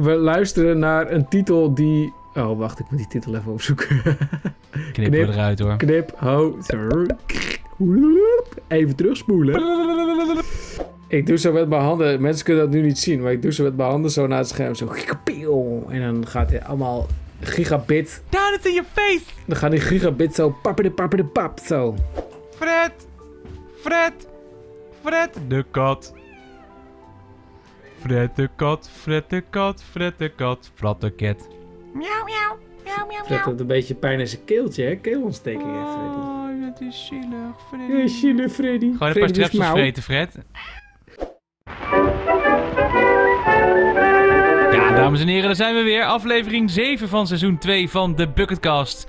we luisteren naar een titel die... Oh, wacht, ik moet die titel even opzoeken. Knippen we eruit hoor. Knip, ho. Even terugspoelen. Ik doe zo met mijn handen. Mensen kunnen dat nu niet zien, maar ik doe zo met mijn handen zo naar het scherm. Zo. En dan gaat het allemaal gigabit. Down it in your face! Dan gaan die gigabit zo papperde papperde pap zo. Fred! Fred! Fred de kat. Fred de kat, Fred de kat, Fred de kat, Fred de kat. Miauw, miauw, miauw, miauw, Fred heeft een beetje pijn in zijn keeltje, hè? Keelontsteking heeft Freddy. Oh, dat is zielig, Freddy. Ja, zielig, Freddy. Gewoon een paar strepsels mauw. vreten, Fred. Ja, dames en heren, daar zijn we weer. Aflevering 7 van seizoen 2 van de Bucketcast.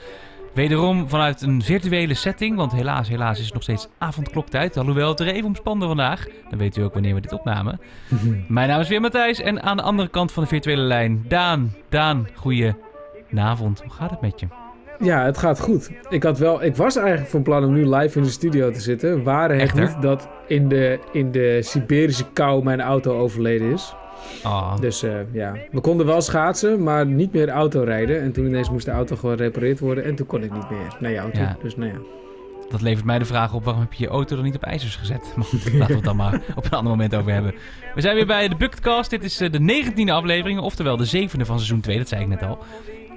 Wederom vanuit een virtuele setting, want helaas, helaas is het nog steeds avondkloktijd. Alhoewel het er even omspande vandaag. Dan weet u ook wanneer we dit opnamen. Mijn naam is weer Matthijs en aan de andere kant van de virtuele lijn Daan. Daan, goedenavond. Hoe gaat het met je? Ja, het gaat goed. Ik, had wel, ik was eigenlijk van plan om nu live in de studio te zitten. Waren het niet dat in de, in de Siberische kou mijn auto overleden is. Ah, Dus eh, ja, we konden wel schaatsen, maar niet meer auto rijden. En toen ineens moest de auto gewoon gerepareerd worden. En toen kon ik niet meer naar jou toe. Ja. Dus nou ja. Dat levert mij de vraag op, waarom heb je je auto dan niet op ijzers gezet? Maar goed, laten we het dan maar op een ander moment over hebben. We zijn weer bij de Bucketcast. Dit is eh, de 19e aflevering, oftewel de zevende van seizoen 2, dat zei ik net al.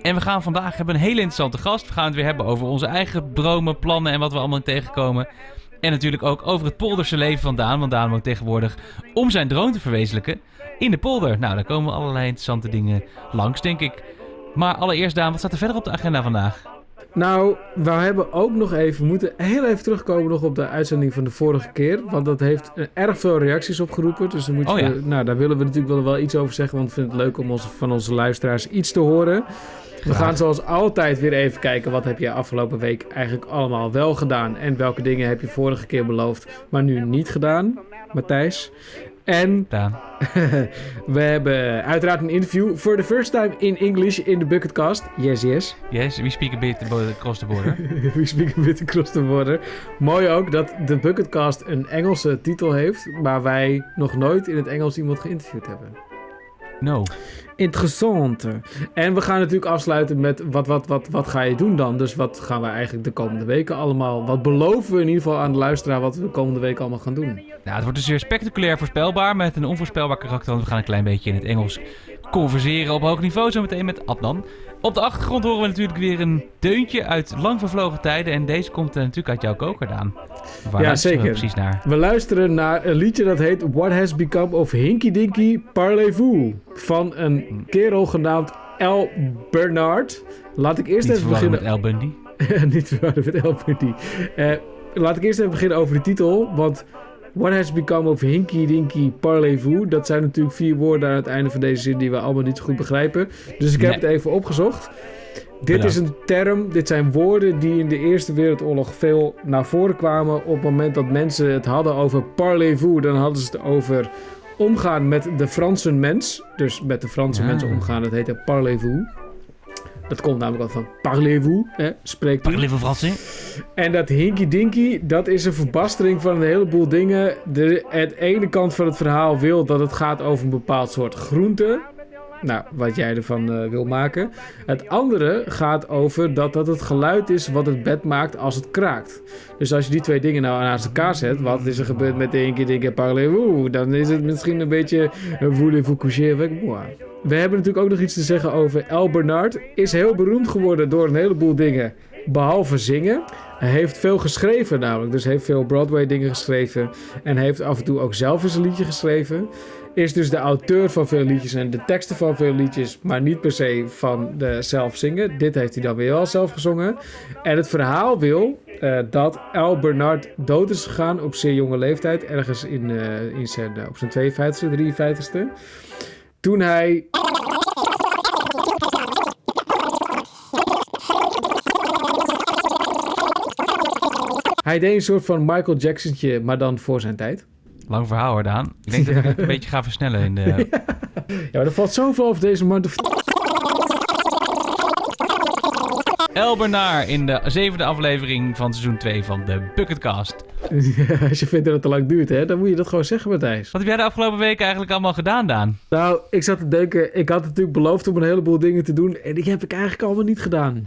En we gaan vandaag hebben een hele interessante gast. We gaan het weer hebben over onze eigen dromen, plannen en wat we allemaal tegenkomen. En natuurlijk ook over het polderse leven van Daan. Want Daan woont tegenwoordig om zijn droom te verwezenlijken in de polder. Nou, daar komen allerlei interessante dingen langs, denk ik. Maar allereerst Daan, wat staat er verder op de agenda vandaag? Nou, we hebben ook nog even, we moeten heel even terugkomen nog op de uitzending van de vorige keer. Want dat heeft eh, erg veel reacties opgeroepen. Dus dan moeten Oh ja. we, nou, daar willen we natuurlijk wel, wel iets over zeggen. Want we vinden het leuk om onze, van onze luisteraars iets te horen. We gaan zoals altijd weer even kijken wat heb je afgelopen week eigenlijk allemaal wel gedaan. En welke dingen heb je vorige keer beloofd, maar nu niet gedaan, Matthijs. En Daan. we hebben uiteraard een interview. For the first time in English in de Bucketcast. Yes, yes. Yes, we speak a bit across the border. We speak a bit across the border. Mooi ook dat de Bucketcast een Engelse titel heeft, maar wij nog nooit in het Engels iemand geïnterviewd hebben. No. Interessant. En we gaan natuurlijk afsluiten met wat, wat, wat, wat ga je doen dan? Dus wat gaan we eigenlijk de komende weken allemaal... Wat beloven we in ieder geval aan de luisteraar wat we de komende weken allemaal gaan doen? Nou, het wordt dus weer spectaculair voorspelbaar met een onvoorspelbaar karakter. Want we gaan een klein beetje in het Engels converseren op hoog niveau. Zometeen met Adnan. Op de achtergrond horen we natuurlijk weer een deuntje uit lang vervlogen tijden. En deze komt eh, natuurlijk uit jouw koker, Daan. Waar Ja, luisteren we zeker. precies naar? We luisteren naar een liedje dat heet What Has Become of Hinky Dinky Parlez-vous van een kerel genaamd L. Bernard. Laat ik eerst Niet even beginnen... met El Bundy. niet verwarren met El Bundy. Eh, laat ik eerst even beginnen over de titel. Want What has become of Hinky Dinky Parlez-vous? Dat zijn natuurlijk vier woorden aan het einde van deze zin die we allemaal niet goed begrijpen. Dus ik heb Nee. het even opgezocht. Dit Bedankt. is een term, dit zijn woorden die in de Eerste Wereldoorlog veel naar voren kwamen. Op het moment dat mensen het hadden over parlez-vous, dan hadden ze het over omgaan met de Franse mens. Dus met de Franse mensen omgaan, dat heette parlez-vous. Dat komt namelijk al van parlez-vous, hè, spreekt u. Parlez-vous français? En dat hinky dinky, dat is een verbastering van een heleboel dingen. De, het ene kant van het verhaal wil dat het gaat over een bepaald soort groente. Nou, wat jij ervan eh, wil maken. Het andere gaat over dat dat het geluid is wat het bed maakt als het kraakt. Dus als je die twee dingen nou naast elkaar zet, wat is er gebeurd met de hinky dinky parlez-vous? Dan is het misschien een beetje voulez-vous coucher. We hebben natuurlijk ook nog iets te zeggen over El Bernard. Is heel beroemd geworden door een heleboel dingen, behalve zingen. Hij heeft veel geschreven namelijk, dus heeft veel Broadway dingen geschreven. En heeft af en toe ook zelf eens een liedje geschreven. Is dus de auteur van veel liedjes en de teksten van veel liedjes, maar niet per se van de zelf zingen. Dit heeft hij dan weer wel zelf gezongen. En het verhaal wil eh, dat El Bernard dood is gegaan op zeer jonge leeftijd, ergens in, eh, in zijn, eh, op zijn 52e, 53e. Toen hij Hij deed een soort van Michael Jacksontje, maar dan voor zijn tijd. Lang verhaal hoor, Daan. Ik denk dat ik het een beetje ga versnellen in de... Ja, maar er valt zoveel over deze man te vertellen. El Bernard in de zevende aflevering van seizoen 2 van de Bucketcast. Als je vindt dat het te lang duurt, hè, dan moet je dat gewoon zeggen, Matthijs. Wat heb jij de afgelopen weken eigenlijk allemaal gedaan, Daan? Nou, ik zat te denken, ik had natuurlijk beloofd om een heleboel dingen te doen. En die heb ik eigenlijk allemaal niet gedaan.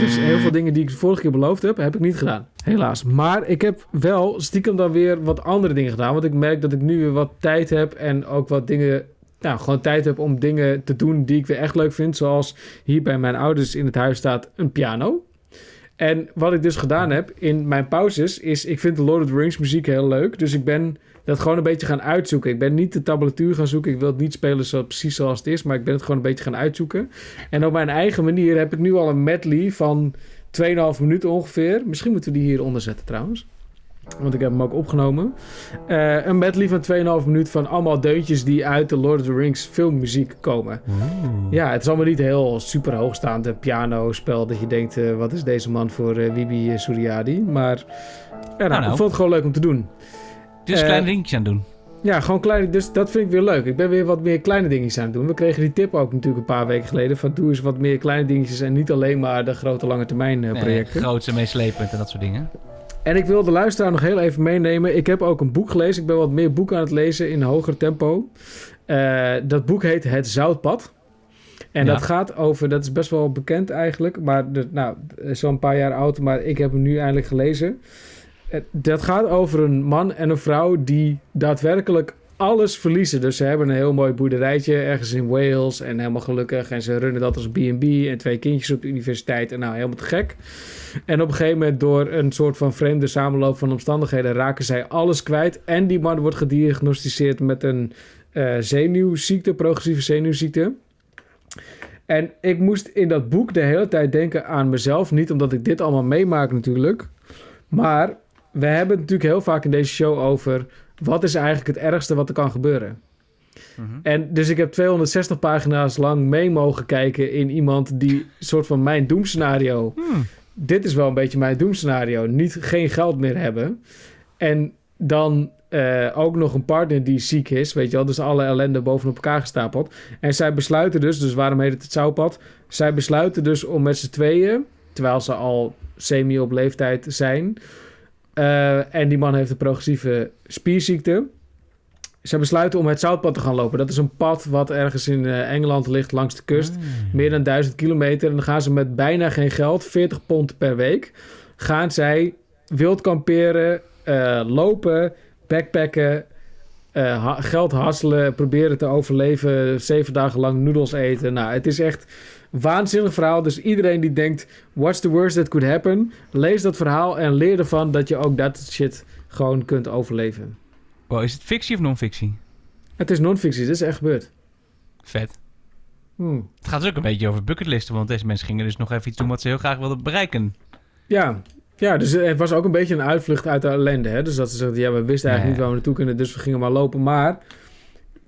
Dus heel veel dingen die ik de vorige keer beloofd heb, heb ik niet gedaan. Helaas. Maar ik heb wel stiekem dan weer wat andere dingen gedaan. Want ik merk dat ik nu weer wat tijd heb en ook wat dingen nou, gewoon tijd heb om dingen te doen die ik weer echt leuk vind. Zoals hier bij mijn ouders in het huis staat een piano. En wat ik dus gedaan heb in mijn pauzes is... ik vind de Lord of the Rings muziek heel leuk. Dus ik ben dat gewoon een beetje gaan uitzoeken. Ik ben niet de tabulatuur gaan zoeken. Ik wil het niet spelen zo, precies zoals het is. Maar ik ben het gewoon een beetje gaan uitzoeken. En op mijn eigen manier heb ik nu al een medley van 2,5 minuten ongeveer. Misschien moeten we die hieronder zetten trouwens. Want ik heb hem ook opgenomen. Uh, een medley van 2,5 minuut van allemaal deuntjes die uit de Lord of the Rings filmmuziek komen. Ja, het is allemaal niet heel super hoogstaande pianospel dat je denkt, uh, wat is deze man voor uh, Wibi Suriadi? Maar ja, nou, nou, ik vond het gewoon leuk om te doen. Dus kleine dingetjes aan doen. Ja, gewoon kleine. Dus dat vind ik weer leuk. Ik ben weer wat meer kleine dingetjes aan het doen. We kregen die tip ook natuurlijk een paar weken geleden. Van doe eens wat meer kleine dingetjes en niet alleen maar de grote lange termijn projecten. Nee, grootste, meeslepend en dat soort dingen. En ik wil de luisteraar nog heel even meenemen. Ik heb ook een boek gelezen. Ik ben wat meer boeken aan het lezen in hoger tempo. Uh, dat boek heet Het Zoutpad. En ja. dat gaat over, dat is best wel bekend eigenlijk, maar de, nou, zo'n paar jaar oud, maar ik heb hem nu eindelijk gelezen. Dat gaat over een man en een vrouw die daadwerkelijk alles verliezen. Dus ze hebben een heel mooi boerderijtje ergens in Wales en helemaal gelukkig. En ze runnen dat als B&B en twee kindjes op de universiteit en nou helemaal te gek. En op een gegeven moment door een soort van vreemde samenloop van omstandigheden raken zij alles kwijt. En die man wordt gediagnosticeerd met een uh, zenuwziekte, progressieve zenuwziekte. En ik moest in dat boek de hele tijd denken aan mezelf. Niet omdat ik dit allemaal meemaak natuurlijk. Maar we hebben het natuurlijk heel vaak in deze show over... wat is eigenlijk het ergste wat er kan gebeuren? Mm -hmm. En dus ik heb 260 pagina's lang mee mogen kijken in iemand die soort van mijn doemscenario... Hmm dit is wel een beetje mijn doemscenario. Niet geen geld meer hebben. En dan uh, ook nog een partner die ziek is. Weet je wel, dus alle ellende bovenop elkaar gestapeld. En zij besluiten dus, dus waarom heet het het zoutpad? Zij besluiten dus om met z'n tweeën, terwijl ze al semi op leeftijd zijn. Uh, en die man heeft een progressieve spierziekte. Ze besluiten om het zoutpad te gaan lopen. Dat is een pad wat ergens in uh, Engeland ligt langs de kust. Mm. Meer dan duizend kilometer. En dan gaan ze met bijna geen geld, 40 pond per week, gaan zij wild kamperen, uh, lopen, backpacken, ha geld hasselen, proberen te overleven, zeven dagen lang noedels eten. Nou, het is echt waanzinnig verhaal. Dus iedereen die denkt, what's the worst that could happen? Lees dat verhaal en leer ervan dat je ook dat shit gewoon kunt overleven. Wow, is het fictie of non-fictie? Het is non-fictie, dit is echt gebeurd. Vet. Hmm. Het gaat dus ook een beetje over bucketlisten, want deze mensen gingen dus nog even iets doen wat ze heel graag wilden bereiken. Ja, ja dus het was ook een beetje een uitvlucht uit de ellende. Hè? Dus dat ze zeiden, ja, we wisten eigenlijk niet waar we naartoe kunnen, dus we gingen maar lopen. Maar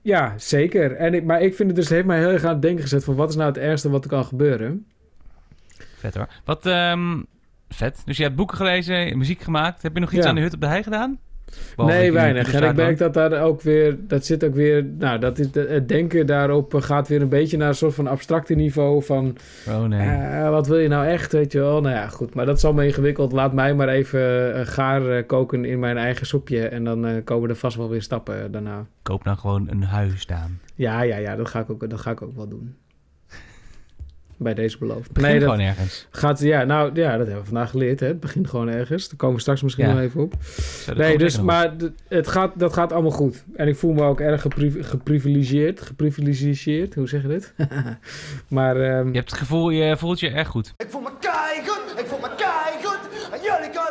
ja, zeker. En ik, maar ik vind het dus, het heeft mij heel erg aan het denken gezet van wat is nou het ergste wat er kan gebeuren. Vet hoor. Wat, um, vet. Dus je hebt boeken gelezen, muziek gemaakt. Heb je nog iets Ja. aan de hut op de hei gedaan? Nee, weinig. En ik merk dat daar ook weer, dat zit ook weer, nou, dat is, het denken daarop gaat weer een beetje naar een soort van abstracte niveau van, Oh nee. eh, wat wil je nou echt, weet je wel? Nou ja, goed, maar dat is allemaal ingewikkeld. Laat mij maar even eh, gaar eh, koken in mijn eigen soepje en dan komen er vast wel weer stappen daarna. Koop nou gewoon een huis, Daan. Ja, ja, ja, dat ga ik ook, dat ga ik ook wel doen. Bij deze beloofd. Begin Nee, dat gewoon ergens. gaat, ja, nou, ja, dat hebben we vandaag geleerd, hè. Het begint gewoon ergens. Daar komen we straks misschien Ja. nog even op. Nee, dus, maar het gaat, dat gaat allemaal goed. En ik voel me ook erg gepriv- geprivilegeerd. Geprivilegeerd, hoe zeg je dit? maar ehm. Je hebt het gevoel, je voelt je erg goed. Ik voel me keigoed, ik voel me keigoed. En jullie maken.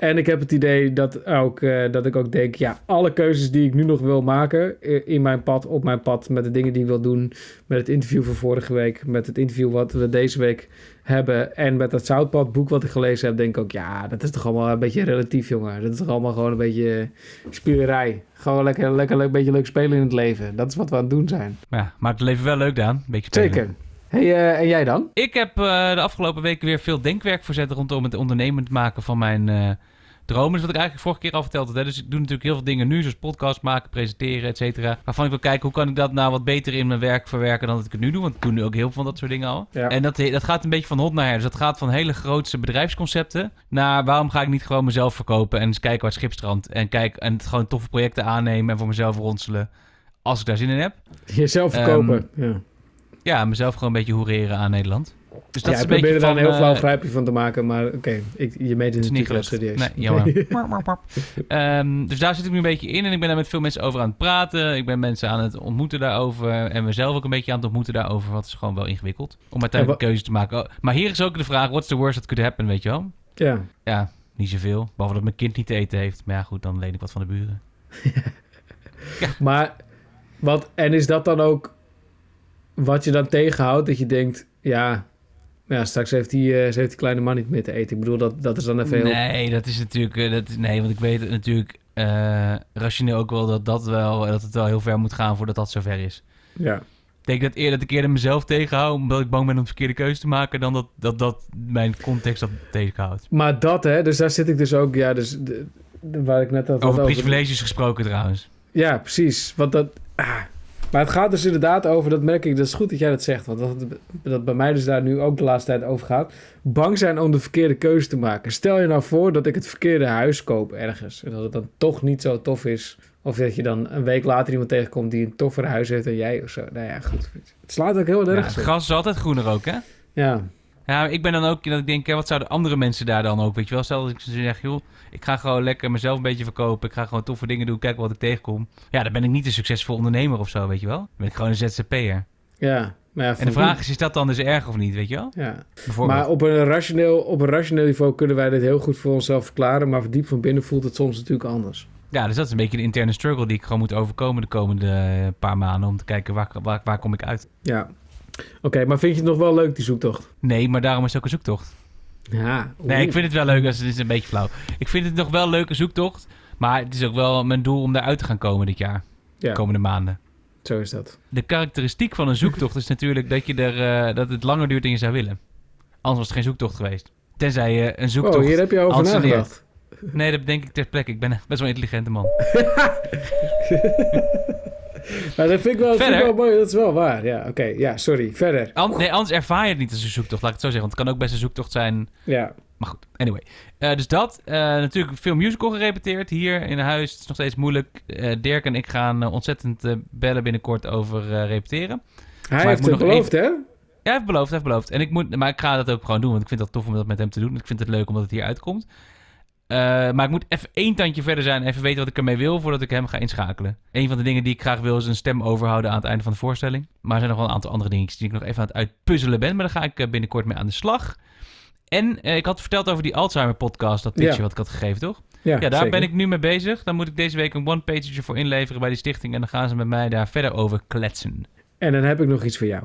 En ik heb het idee dat, ook, eh, dat ik ook denk... ja, alle keuzes die ik nu nog wil maken... i- in mijn pad, op mijn pad... met de dingen die ik wil doen... met het interview van vorige week... met het interview wat we deze week hebben... en met dat Zoutpad-boek wat ik gelezen heb... denk ik ook, ja, dat is toch allemaal een beetje relatief, jongen. Dat is toch allemaal gewoon een beetje spielerij. Gewoon lekker, lekker, een beetje leuk spelen in het leven. Dat is wat we aan het doen zijn. Maar ja, maakt het leven wel leuk, Daan. Een beetje spelen. Zeker. Hey, eh, en jij dan? Ik heb eh, de afgelopen weken weer veel denkwerk verzet rondom het ondernemend maken van mijn, eh, dromen. Dus wat ik eigenlijk vorige keer al verteld had. Hè? Dus ik doe natuurlijk heel veel dingen nu, zoals podcast maken, presenteren, et cetera. Waarvan ik wil kijken, hoe kan ik dat nou wat beter in mijn werk verwerken dan dat ik het nu doe. Want ik doe nu ook heel veel van dat soort dingen al. Ja. En dat, dat gaat een beetje van hot naar her. Dus dat gaat van hele grootse bedrijfsconcepten naar waarom ga ik niet gewoon mezelf verkopen en eens kijken waar het schip strandt. En, kijk, en het gewoon toffe projecten aannemen en voor mezelf ronselen. Als ik daar zin in heb. Jezelf verkopen. ja. Ja, mezelf gewoon een beetje hoereren aan Nederland. Dus dat ja, is ik een probeer beetje er dan van, een heel flauw eh, grijpje van te maken, maar oké, je meet het Het niet gelukt. serieus. Nee, jammer. Ehm, dus daar zit ik nu een beetje in en ik ben daar met veel mensen over aan het praten. Ik ben mensen aan het ontmoeten daarover en mezelf ook een beetje aan het ontmoeten daarover. Wat is gewoon wel ingewikkeld om uiteindelijk een keuze te maken. Oh, maar hier is ook de vraag, what's the worst that could happen, weet je wel? ja. Ja, niet zoveel. Behalve dat mijn kind niet te eten heeft. Maar ja, goed, dan leen ik wat van de buren. Maar, wat, en is dat dan ook wat je dan tegenhoudt, dat je denkt, ja, ja straks heeft die, eh, heeft die kleine man niet meer te eten. Ik bedoel, dat, dat is dan even heel... Nee, dat is natuurlijk... eh, dat, nee, want ik weet het natuurlijk eh, rationeel ook wel dat, dat, wel dat het wel heel ver moet gaan voordat dat zover is. Ja. Ik denk dat eerder dat ik eerder mezelf tegenhoud... omdat ik bang ben om de verkeerde keuze te maken... dan dat, dat, dat mijn context dat tegenhoudt. Maar dat, hè, dus daar zit ik dus ook, ja, dus de- de- waar ik net had Over over. privileges gesproken trouwens. Ja, precies. Want dat. ah. Maar het gaat dus inderdaad over, dat merk ik, dat is goed dat jij dat zegt. Want dat, dat bij mij dus daar nu ook de laatste tijd over gaat. Bang zijn om de verkeerde keuze te maken. Stel je nou voor dat ik het verkeerde huis koop ergens. En dat het dan toch niet zo tof is. Of dat je dan een week later iemand tegenkomt die een toffer huis heeft dan jij of zo. Nou ja, goed. Het slaat ook heel Ja, erg het gras is altijd groener ook, hè? Ja, Ja, ik ben dan ook dat ik denk, hè, wat zouden andere mensen daar dan ook, weet je wel? Stel dat ik zeg, joh, ik ga gewoon lekker mezelf een beetje verkopen. Ik ga gewoon toffe dingen doen, kijken wat ik tegenkom. Ja, dan ben ik niet een succesvol ondernemer of zo, weet je wel? Dan ben ik gewoon een ZZP'er. ja. Maar ja, En de vraag is, is dat dan dus erg of niet, weet je wel? Ja. Maar op een, rationeel, op een rationeel niveau kunnen wij dit heel goed voor onszelf verklaren. Maar diep van binnen voelt het soms natuurlijk anders. Ja, dus dat is een beetje de interne struggle die ik gewoon moet overkomen de komende eh, paar maanden. Om te kijken, waar, waar, waar kom ik uit? Ja. Oké, maar vind je het nog wel leuk, die zoektocht? Nee, maar daarom is het ook een zoektocht. Ja. Nee, ik vind het wel leuk. als Het is een beetje flauw. Ik vind het nog wel een leuke zoektocht. Maar het is ook wel mijn doel om daaruit te gaan komen dit jaar. De Ja, komende maanden. zo is dat. De karakteristiek van een zoektocht is natuurlijk dat, je er, eh, dat het langer duurt dan je zou willen. Anders was het geen zoektocht geweest. Tenzij je een zoektocht... Oh, hier heb je over nagedacht. Nee, dat denk ik ter plekke. Ik ben best wel een intelligente man. Maar dat vind ik wel, dat vind ik Verder? wel mooi. Dat is wel waar. Ja, oké. Ja, sorry. Verder. An- nee, anders ervaar je het niet als een zoektocht, laat ik het zo zeggen. Want het kan ook best een zoektocht zijn Ja. Maar goed, anyway. Eh, dus dat. Eh, natuurlijk veel musical gerepeteerd hier in huis. Het is nog steeds moeilijk. Eh, Dirk en ik gaan ontzettend bellen binnenkort over repeteren. Hij heeft het nog beloofd, hè? Ja, hij heeft beloofd, hij heeft beloofd. En ik moet, maar ik ga dat ook gewoon doen, want ik vind dat tof om dat met hem te doen. Ik vind het leuk omdat het hier uitkomt. Eh, maar ik moet even één tandje verder zijn en even weten wat ik ermee wil voordat ik hem ga inschakelen. Een van de dingen die ik graag wil is een stem overhouden aan het einde van de voorstelling. Maar er zijn nog wel een aantal andere dingetjes die ik nog even aan het uitpuzzelen ben. Maar daar ga ik eh, binnenkort mee aan de slag. En eh, ik had verteld over die Alzheimer podcast, dat pitchje Ja. wat ik had gegeven, toch? Ja, Ja, daar zeker. ben ik nu mee bezig. Dan moet ik deze week een one-pagertje voor inleveren bij die stichting. En dan gaan ze met mij daar verder over kletsen. En dan heb ik nog iets voor jou.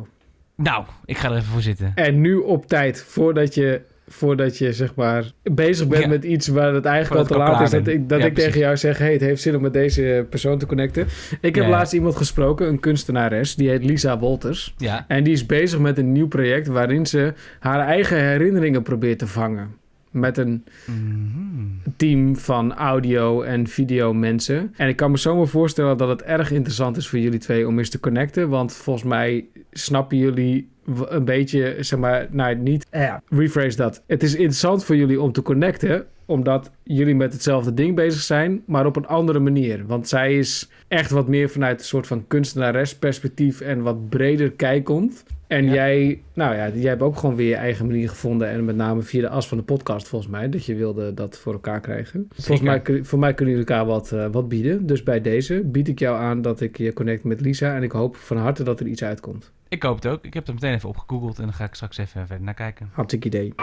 Nou, ik ga er even voor zitten. En nu op tijd, voordat je, voordat je zeg maar bezig bent Ja. met iets waar het eigenlijk Voordat al te laat is, dat ik, dat Ja, ik tegen jou zeg, hey, het heeft zin om met deze persoon te connecten. Ik heb Ja. laatst iemand gesproken, een kunstenares, die heet Lisa Wolters. Ja. En die is bezig met een nieuw project waarin ze haar eigen herinneringen probeert te vangen. Met een Mhm. team van audio en video mensen. En ik kan me zomaar voorstellen dat het erg interessant is voor jullie twee om eens te connecten. Want volgens mij snappen jullie een beetje, zeg maar, nou niet, eh, ja, rephrase dat. Het is interessant voor jullie om te connecten, omdat jullie met hetzelfde ding bezig zijn, maar op een andere manier. Want zij is echt wat meer vanuit een soort van kunstenares perspectief en wat breder kijkend. En Ja. jij, nou ja, jij hebt ook gewoon weer je eigen manier gevonden. En met name via de as van de podcast, volgens mij. Dat je wilde dat voor elkaar krijgen. Volgens mij, voor mij kunnen jullie elkaar wat, eh, wat bieden. Dus bij deze bied ik jou aan dat ik je connect met Lisa. En ik hoop van harte dat er iets uitkomt. Ik hoop het ook. Ik heb het meteen even opgegoogeld en dan ga ik straks even verder naar kijken. Hartstikke idee.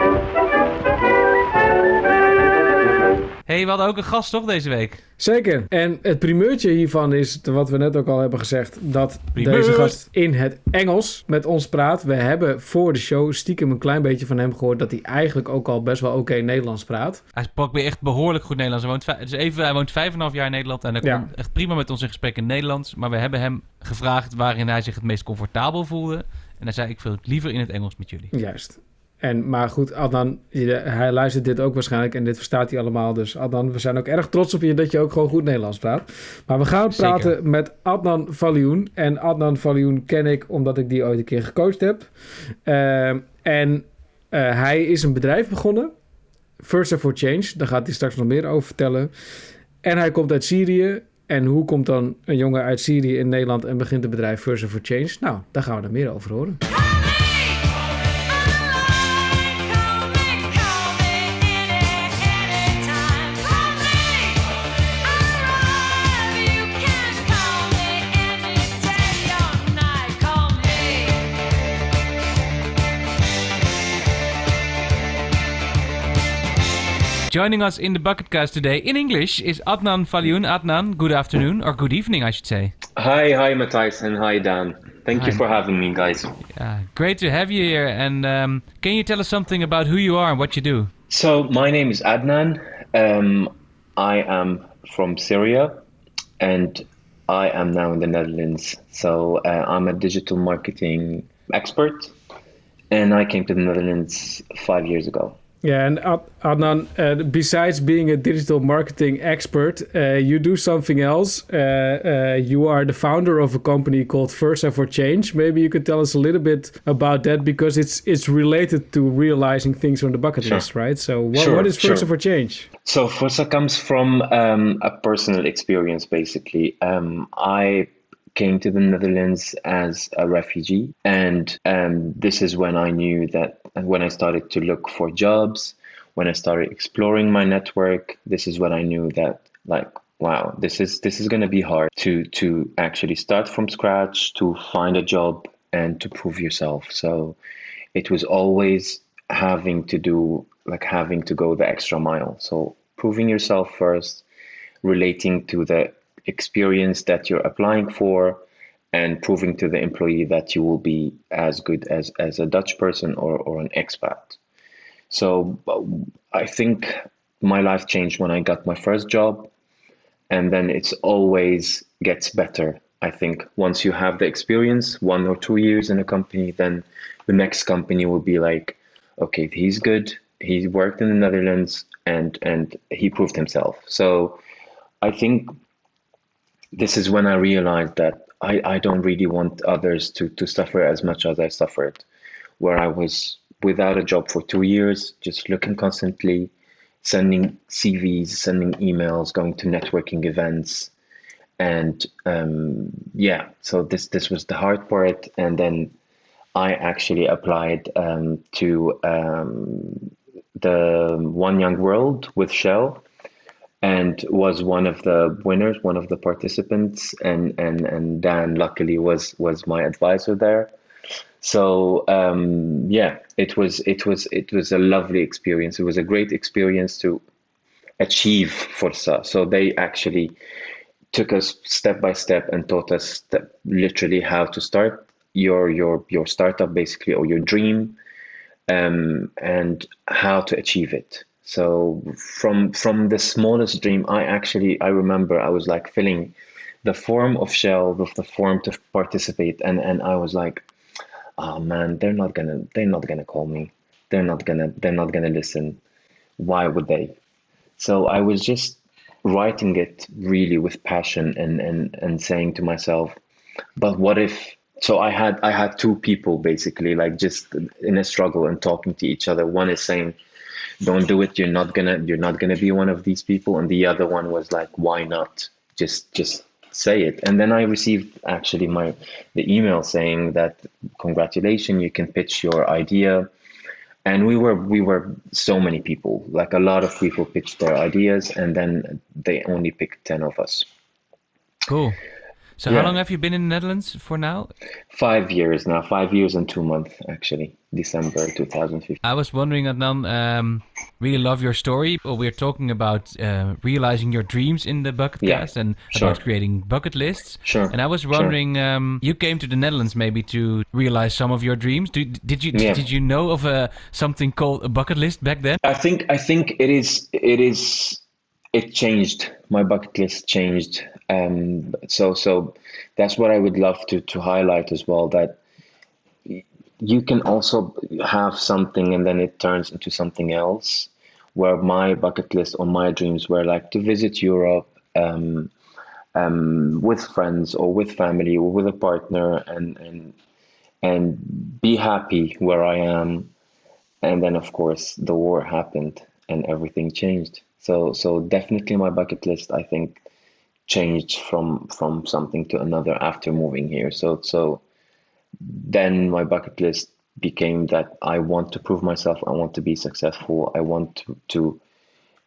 Hey, we hadden ook een gast toch deze week? Zeker. En het primeurtje hiervan is, wat we net ook al hebben gezegd, dat Primeur. deze gast in het Engels met ons praat. We hebben voor de show stiekem een klein beetje van hem gehoord dat hij eigenlijk ook al best wel oké Nederlands praat. Hij sprak weer echt behoorlijk goed Nederlands. Hij woont, dus even, hij woont vijf en een half jaar in Nederland en hij Ja. komt echt prima met ons in gesprek in Nederlands. Maar we hebben hem gevraagd waarin hij zich het meest comfortabel voelde. En hij zei, ik wil het liever in het Engels met jullie. Juist. En, maar goed, Adnan, hij luistert dit ook waarschijnlijk en dit verstaat hij allemaal. Dus Adnan, we zijn ook erg trots op je dat je ook gewoon goed Nederlands praat. Maar we gaan Zeker. praten met Adnan Valioen. En Adnan Valioen ken ik omdat ik die ooit een keer gecoacht heb. Ehm, en eh, hij is een bedrijf begonnen. First for Change. Daar gaat hij straks nog meer over vertellen. En hij komt uit Syrië. En hoe komt dan een jongen uit Syrië in Nederland en begint een bedrijf First for Change? Nou, daar gaan we er meer over horen. Joining us in the Bucketcast today in English is Adnan Falioun. Adnan, good afternoon, or good evening, I should say. Hi, hi, Matthias, and hi, Dan. Thank you for having me, guys. Uh, great to have you here. And um, can you tell us something about who you are and what you do? So, my name is Adnan. Um, I am from Syria, and I am now in the Netherlands. So, uh, I'm a digital marketing expert, and I came to the Netherlands five years ago. Yeah, and Ad- Adnan, uh, besides being a digital marketing expert, uh, you do something else. Uh, uh, you are the founder of a company called Versa for Change. Maybe you could tell us a little bit about that because it's it's related to realizing things on the bucket Sure. list, right? So, what, Sure, what is Versa sure. for Change? So Fossa comes from um, a personal experience, basically. Um, I came to the Netherlands as a refugee, and um, this is when I knew that when I started to look for jobs, when I started exploring my network, this is when I knew that like wow, this is this is going to be hard to to actually start from scratch, to find a job and to prove yourself. So it was always having to do like having to go the extra mile so proving yourself first relating to the experience that you're applying for and proving to the employee that you will be as good as as a dutch person or, or an expat. So uh, i think my life changed when i got my first job and then it's always gets better i think. Once you have the experience one or two years in a company then the next company will be like okay he's good he worked in the netherlands and and he proved himself. So i think this is when i realized that i i don't really want others to to suffer as much as i suffered. Where i was without a job for two years just looking constantly sending cvs sending emails going to networking events. And um, yeah so this this was the hard part. And then i actually applied um, to um, the one young world with shell and was one of the winners one of the participants and and and dan luckily was was my advisor there. So um, yeah it was it was it was a lovely experience. It was a great experience to achieve forza. So they actually took us step by step and taught us step, literally how to start your your your startup basically or your dream um, and how to achieve it so from from the smallest dream i actually i remember i was like filling the form of shell with the form to participate and and i was like oh man they're not gonna they're not gonna call me. They're not gonna they're not gonna listen. Why would they? So i was just writing it really with passion and and and saying to myself but what if so i had i had two people basically like just in a struggle and talking to each other. One is saying don't do it. You're not gonna you're not gonna be one of these people. And the other one was like why not? Just just say it. And then i received actually my the email saying that congratulations you can pitch your idea. And we were we were so many people. Like a lot of people pitched their ideas and then they only picked 10 of us. Cool. So Yeah. how long have you been in the Netherlands for now? five years now five years and two months actually december 2015 I was wondering, Adnan, um, really love your story. Well, we're talking about uh, realizing your dreams in the bucket Yeah, cast and sure. about creating bucket lists. Sure, And I was sure. wondering, um, you came to the Netherlands maybe to realize some of your dreams. Did, did you Yeah. did you know of a something called a bucket list back then? I think I think it is it is it changed. My bucket list changed. Um, so so that's what I would love to to highlight as well. That you can also have something and then it turns into something else. Where my bucket list or my dreams were like to visit Europe um, um, with friends or with family or with a partner and and and be happy where I am. And then of course the war happened and everything changed. So so definitely my bucket list I think changed from from something to another after moving here. So so then my bucket list became that I want to prove myself. I want to be successful. I want to, to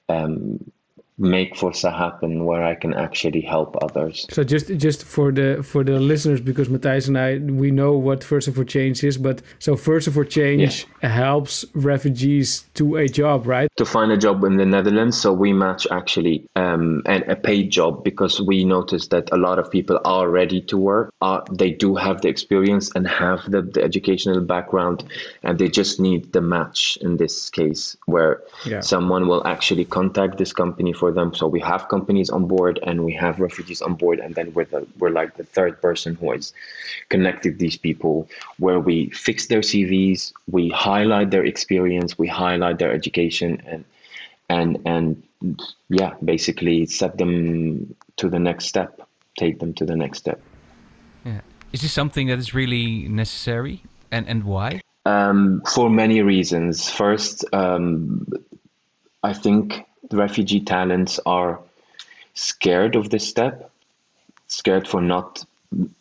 um, make Forza happen where I can actually help others. So just just for the for the listeners, because Matthias and I we know what Versa for Change is, but so Versa for Change helps refugees to a job, right? To find a job in the Netherlands, so we match actually um, and a paid job because we notice that a lot of people are ready to work. Uh, they do have the experience and have the, the educational background, and they just need the match in this case where Yeah. someone will actually contact this company for them. So we have companies on board and we have refugees on board, and then we're the, we're like the third person who is connected these people, where we fix their CVs, we highlight their experience, we highlight their education, and and and yeah, basically set them to the next step, take them to the next step. Yeah. Is this something that is really necessary, and and why? Um, for many reasons. First, um, I think refugee talents are scared of this step, scared for not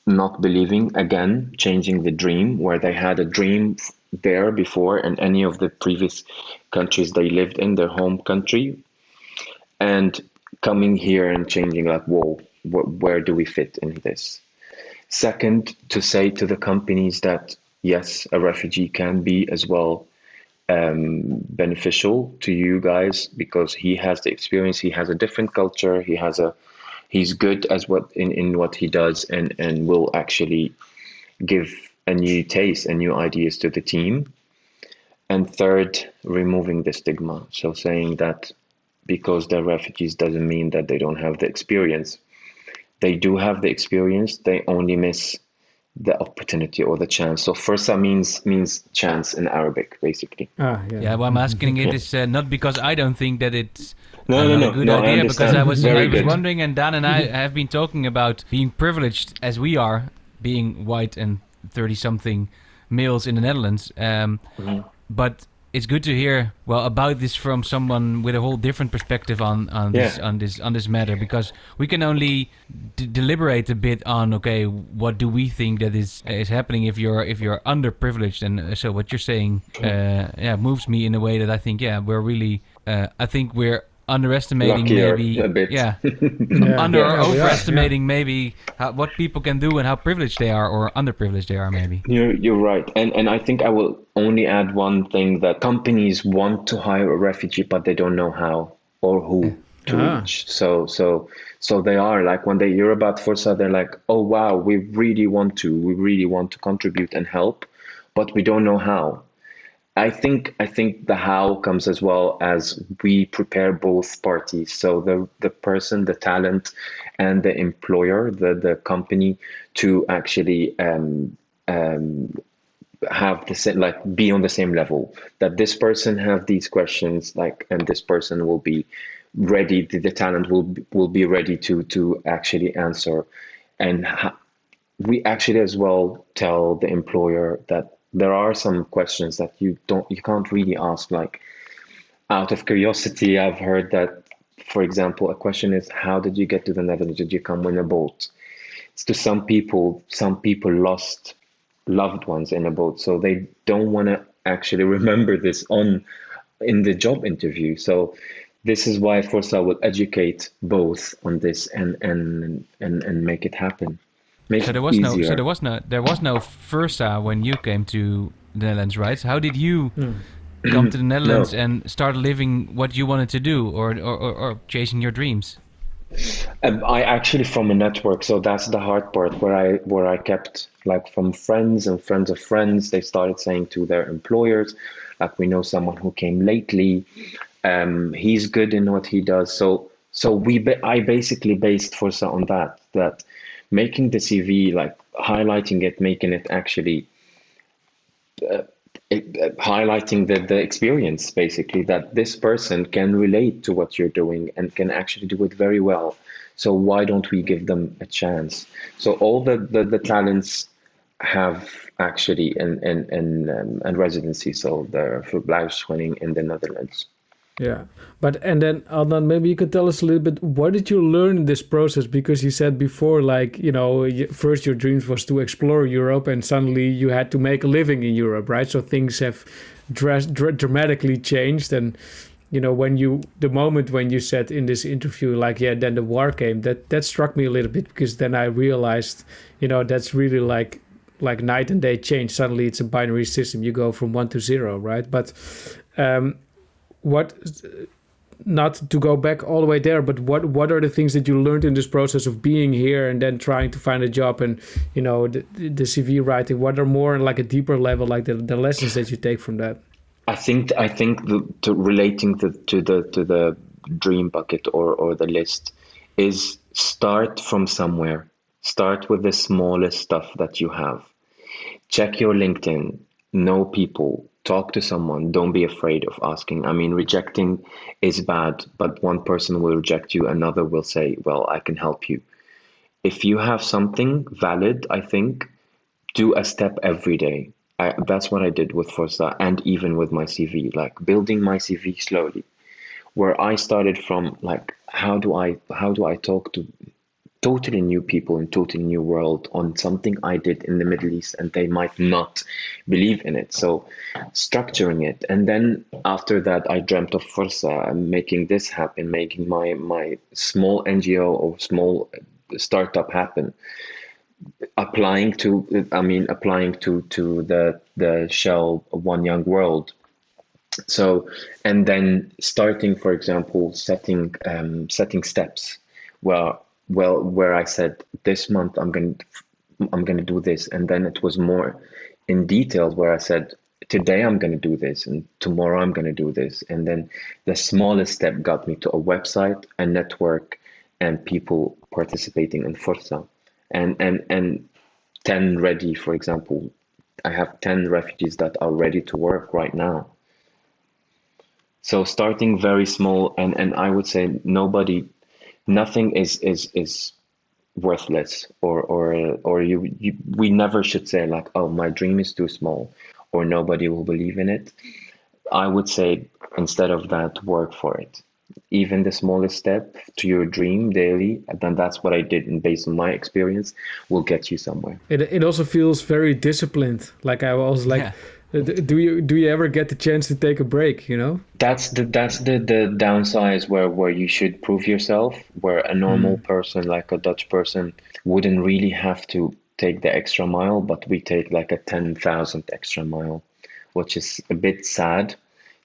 not believing again, changing the dream where they had a dream there before in any of the previous countries they lived in, their home country, and coming here and changing like, whoa, wh- where do we fit in this? Second, to say to the companies that yes, a refugee can be as well um, beneficial to you guys because he has the experience, he has a different culture, he has a he's good as what in, in what he does and and will actually give a new taste and new ideas to the team. And third, removing the stigma. So saying that because they're refugees doesn't mean that they don't have the experience. They do have the experience, they only miss the opportunity or the chance. So fursa means means chance in Arabic, basically. Ah, yeah. Yeah, well, I'm asking it is uh, not because I don't think that it's No, no, not no, a good no, I idea, because. I was Very I was good. wondering, and Dan and I have been talking about being privileged as we are, being white and thirty something males in the Netherlands. Um, Mm-hmm. But it's good to hear well about this from someone with a whole different perspective on on this on this on this matter because we can only d- deliberate a bit on okay what do we think that is is happening if you're if you're underprivileged and uh, so what you're saying uh, yeah moves me in a way that I think yeah we're really uh, I think we're underestimating Luckier maybe a bit. yeah Yeah. under Yeah, or we are, overestimating maybe how, what people can do and how privileged they are or underprivileged they are maybe You're you're right, and and I think I will only add one thing that companies want to hire a refugee, but they don't know how or who to Ah. reach. So so so they are like when they hear about Forza, they're like, oh wow, we really want to, we really want to contribute and help, but we don't know how. I think I think the how comes as well as we prepare both parties. So the the person, the talent, and the employer, the the company, to actually um, um, have the same like be on the same level. That this person have these questions, like, and this person will be ready. The, the talent will will be ready to to actually answer, and we actually as well tell the employer that there are some questions that you don't you can't really ask like out of curiosity i've heard that for example a question is how did you get to the netherlands? Did you come in a boat? It's to some people some people lost loved ones in a boat so they don't want to actually remember this on in the job interview. So this is why Forza will educate both on this and and and, and make it happen make So there was no, easier. so there was no, there was no Versa when you came to the Netherlands, right? How did you come to the Netherlands and start living what you wanted to do, or or, or, or chasing your dreams? Um, I actually from a network, so that's the hard part where I where I kept like from friends and friends of friends. They started saying to their employers, like we know someone who came lately. Um, he's good in what he does. So so we I basically based Forza on that that making the CV like highlighting it, making it actually uh, uh, highlighting the, the experience basically that this person can relate to what you're doing and can actually do it very well. So why don't we give them a chance? So all the, the, the talents have actually in in in, um, in residency. So they're verblijfsvergunning in the Netherlands. Yeah, but and then Adnan, maybe you could tell us a little bit. What did you learn in this process? Because you said before, like you know, first your dreams was to explore Europe, and suddenly you had to make a living in Europe, right? So things have dras- dra- dramatically changed, and you know, when you the moment when you said in this interview, like yeah, then the war came. That that struck me a little bit because then I realized, you know, that's really like like night and day change. Suddenly it's a binary system. You go from one to zero, right? But um, what not to go back all the way there but what what are the things that you learned in this process of being here and then trying to find a job and you know the, the cv writing what are more like a deeper level like the, the lessons that you take from that I think I think the, to relating to, to the to the dream bucket or or the list is start from somewhere. Start with the smallest stuff that you have. Check your LinkedIn. Know people. Talk to someone. Don't be afraid of asking. I mean, rejecting is bad, but one person will reject you, another will say, "Well, I can help you." If you have something valid, I think do a step every day. I, that's what I did with Forza and even with my CV, like building my CV slowly. Where I started from, like how do I how do I talk to totally new people in totally new world on something I did in the Middle East and they might not believe in it. So structuring it, and then after that, I dreamt of and making this happen, making my my small NGO or small startup happen. Applying to i mean applying to to the the shell one young world. So and then starting for example setting um, setting steps well well where i said this month i'm going to i'm going to do this and then it was more in detail where i said today i'm going to do this and tomorrow i'm going to do this and then the smallest step got me to a website a network and people participating in forza. And and and 10 ready for example. I have 10 refugees that are ready to work right now. So starting very small and and i would say nobody nothing is is is worthless or or or you, you we never should say like oh my dream is too small or nobody will believe in it. I would say instead of that work for it. Even the smallest step to your dream daily then that's what i did and based on my experience will get you somewhere. It, it also feels very disciplined. Like i was like Yeah. Uh, do you do you ever get the chance to take a break you know? That's the that's the the downside where where you should prove yourself where a normal person like a dutch person wouldn't really have to take the extra mile but we take like a 10,000 extra mile which is a bit sad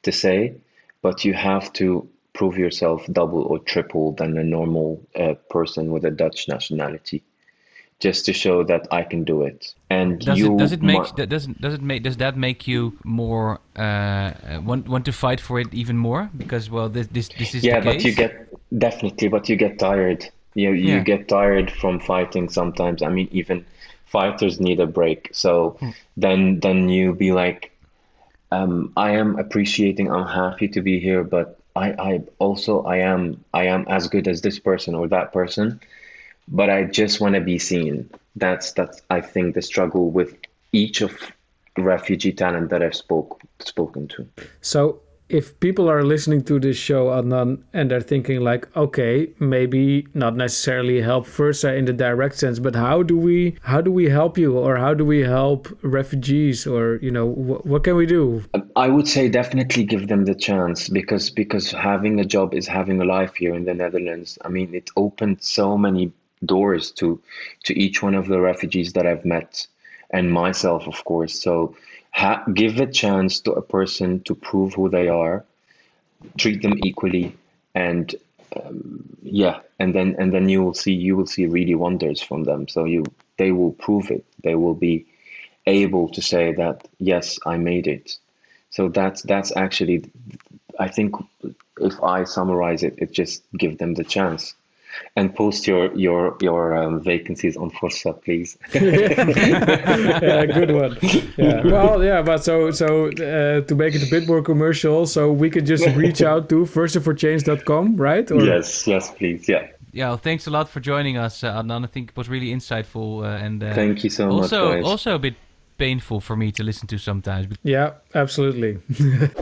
to say but you have to prove yourself double or triple than a normal uh, person with a dutch nationality just to show that i can do it. And Does you it does it make that does it does it make does that make you more uh, want want to fight for it even more? Because well this this this is yeah the but you get definitely but you get tired. You you Yeah. get tired from fighting sometimes. I mean even fighters need a break. So Hmm. then then you be like um i am appreciating i'm happy to be here but i i also i am i am as good as this person or that person but i just want to be seen that's that's i think the struggle with each of refugee talent that i've spoke spoken to So if people are listening to this show Adnan, and they're thinking like, okay, maybe not necessarily help Versa uh, in the direct sense, but how do we how do we help you, or how do we help refugees, or you know, wh- what can we do? I would say definitely give them the chance because because having a job is having a life here in the Netherlands. I mean, it opened so many doors to to each one of the refugees that I've met and myself, of course. So give a chance to a person to prove who they are, treat them equally, and um, yeah, and then and then you will see you will see really wonders from them. So you they will prove it. They will be able to say that yes, I made it. So that's that's actually, I think, if I summarize it, it just give them the chance. And post your your your um, vacancies on Forza, please. yeah, good one. Yeah. Well, yeah, but so so uh, to make it a bit more commercial, so we could just reach out to firstforchange.com, right? Or- yes, yes, please. Yeah. Yeah, well, thanks a lot for joining us, uh, Adnan. I think it was really insightful uh, and uh, Thank you so also much, guys. also a bit painful for me to listen to sometimes. Yeah, absolutely.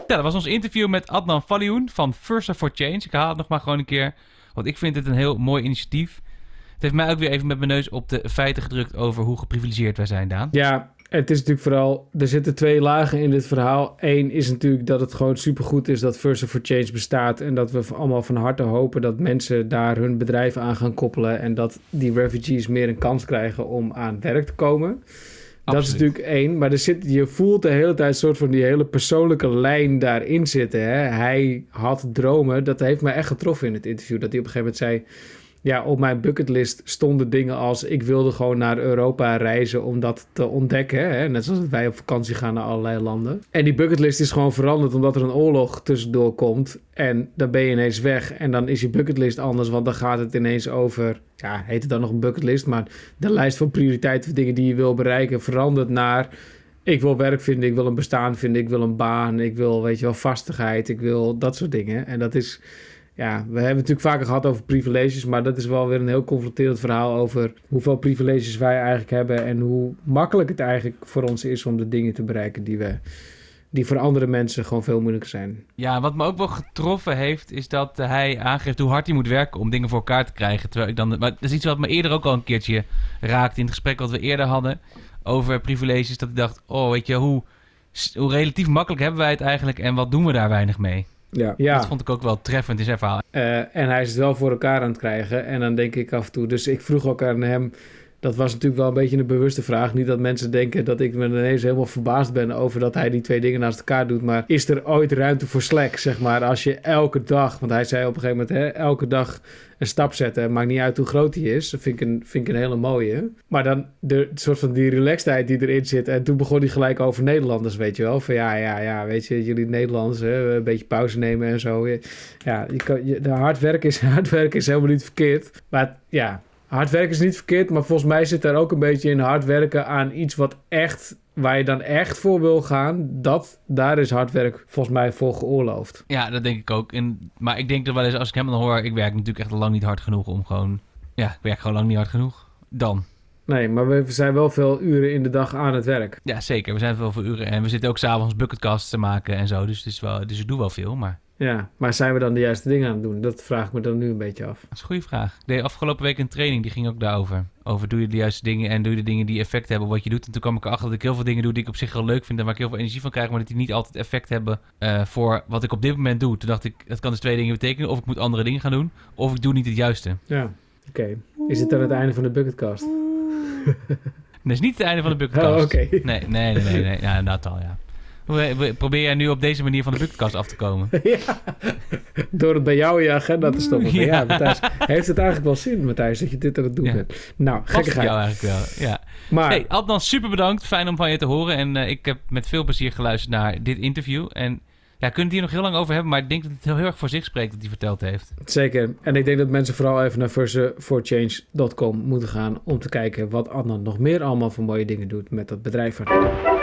Ja, dat was ons interview met Adnan Falioun van First for Change. Ik haal het nog maar gewoon een keer, want ik vind het een heel mooi initiatief. Het heeft mij ook weer even met mijn neus op de feiten gedrukt over hoe geprivilegeerd wij zijn, Daan. Ja, het is natuurlijk vooral... Er zitten twee lagen in dit verhaal. Eén is natuurlijk dat het gewoon supergoed is dat First for Change bestaat... en dat we allemaal van harte hopen dat mensen daar hun bedrijf aan gaan koppelen... en dat die refugees meer een kans krijgen om aan werk te komen... Dat is natuurlijk één, maar er zit, je voelt de hele tijd een soort van die hele persoonlijke lijn daarin zitten. Hè? Hij had dromen, dat heeft mij echt getroffen in het interview. Dat hij op een gegeven moment zei, ja, op mijn bucketlist stonden dingen als... ik wilde gewoon naar Europa reizen om dat te ontdekken. Hè? Net zoals wij op vakantie gaan naar allerlei landen. En die bucketlist is gewoon veranderd omdat er een oorlog tussendoor komt. En dan ben je ineens weg en dan is je bucketlist anders. Want dan gaat het ineens over, ja, heet het dan nog een bucketlist... maar de lijst van prioriteiten dingen die je wil bereiken verandert naar... Ik wil werk vinden, ik wil een bestaan vinden, ik wil een baan, ik wil, weet je wel, vastigheid, ik wil dat soort dingen. En dat is, ja, we hebben het natuurlijk vaker gehad over privileges, maar dat is wel weer een heel confronterend verhaal over hoeveel privileges wij eigenlijk hebben en hoe makkelijk het eigenlijk voor ons is om de dingen te bereiken die we, die voor andere mensen gewoon veel moeilijker zijn. Ja, wat me ook wel getroffen heeft, is dat hij aangeeft hoe hard hij moet werken om dingen voor elkaar te krijgen. Terwijl ik dan, maar dat is iets wat me eerder ook al een keertje raakte in het gesprek wat we eerder hadden over privileges. Dat ik dacht, oh weet je, hoe, hoe relatief makkelijk hebben wij het eigenlijk en wat doen we daar weinig mee? Ja, ja. Dat vond ik ook wel treffend in zijn verhaal. Eh, en hij is het wel voor elkaar aan het krijgen. En dan denk ik af en toe. Dus ik vroeg ook aan hem. Dat was natuurlijk wel een beetje een bewuste vraag. Niet dat mensen denken dat ik me ineens helemaal verbaasd ben over dat hij die twee dingen naast elkaar doet. Maar is er ooit ruimte voor slack, zeg maar? Als je elke dag, want hij zei op een gegeven moment, hè, elke dag een stap zetten. Maakt niet uit hoe groot die is. Dat vind ik een, vind ik een hele mooie. Maar dan de soort van die relaxedheid die erin zit. En toen begon hij gelijk over Nederlanders, weet je wel. Van ja, ja, ja, weet je, jullie Nederlanders, hè, een beetje pauze nemen en zo. Ja, je kan, de hard werken is, hard werken is helemaal niet verkeerd. Maar ja, hard werken is niet verkeerd. Maar volgens mij zit daar ook een beetje in hard werken aan iets wat echt, waar je dan echt voor wil gaan. Dat, daar is hard werk volgens mij voor geoorloofd. Ja, dat denk ik ook. En, maar ik denk er wel eens, als ik hem dan hoor, ik werk natuurlijk echt lang niet hard genoeg om gewoon... Ja, ik werk gewoon lang niet hard genoeg. Dan. Nee, maar we zijn wel veel uren in de dag aan het werk. Ja, zeker. We zijn veel uren. En we zitten ook s'avonds bucketcasts te maken en zo. Dus, het is wel, dus ik doe wel veel, maar... Ja, maar zijn we dan de juiste dingen aan het doen? Dat vraag ik me dan nu een beetje af. Dat is een goede vraag. Ik deed afgelopen week een training, die ging ook daarover. Over doe je de juiste dingen en doe je de dingen die effect hebben op wat je doet. En toen kwam ik erachter dat ik heel veel dingen doe die ik op zich heel leuk vind en waar ik heel veel energie van krijg, maar dat die niet altijd effect hebben eh, voor wat ik op dit moment doe. Toen dacht ik, dat kan dus twee dingen betekenen. Of ik moet andere dingen gaan doen, of ik doe niet het juiste. Ja, oké. Is dit dan het einde van de bucketcast? Dat is niet het einde van de bucketcast. Oh, oké. Nee, nee, nee, nee, nee. Ja, inderdaad al, ja. Probeer jij nu op deze manier van de bucketcast af te komen? ja. Door het bij jou in je agenda te stoppen. Ja, Ja. Matthijs, heeft het eigenlijk wel zin, Matthijs, dat je dit aan het doen Ja. bent? Nou, gekkigheid. jou eigenlijk wel, ja. Maar, Hey, Adnan, super bedankt. Fijn om van je te horen. En eh, ik heb met veel plezier geluisterd naar dit interview. En ja, we kunnen het hier nog heel lang over hebben, maar ik denk dat het heel, erg voor zich spreekt wat hij verteld heeft. zeker. En ik denk dat mensen vooral even naar firstforchange.com moeten gaan... om te kijken wat Adnan nog meer allemaal voor mooie dingen doet met dat bedrijf. van.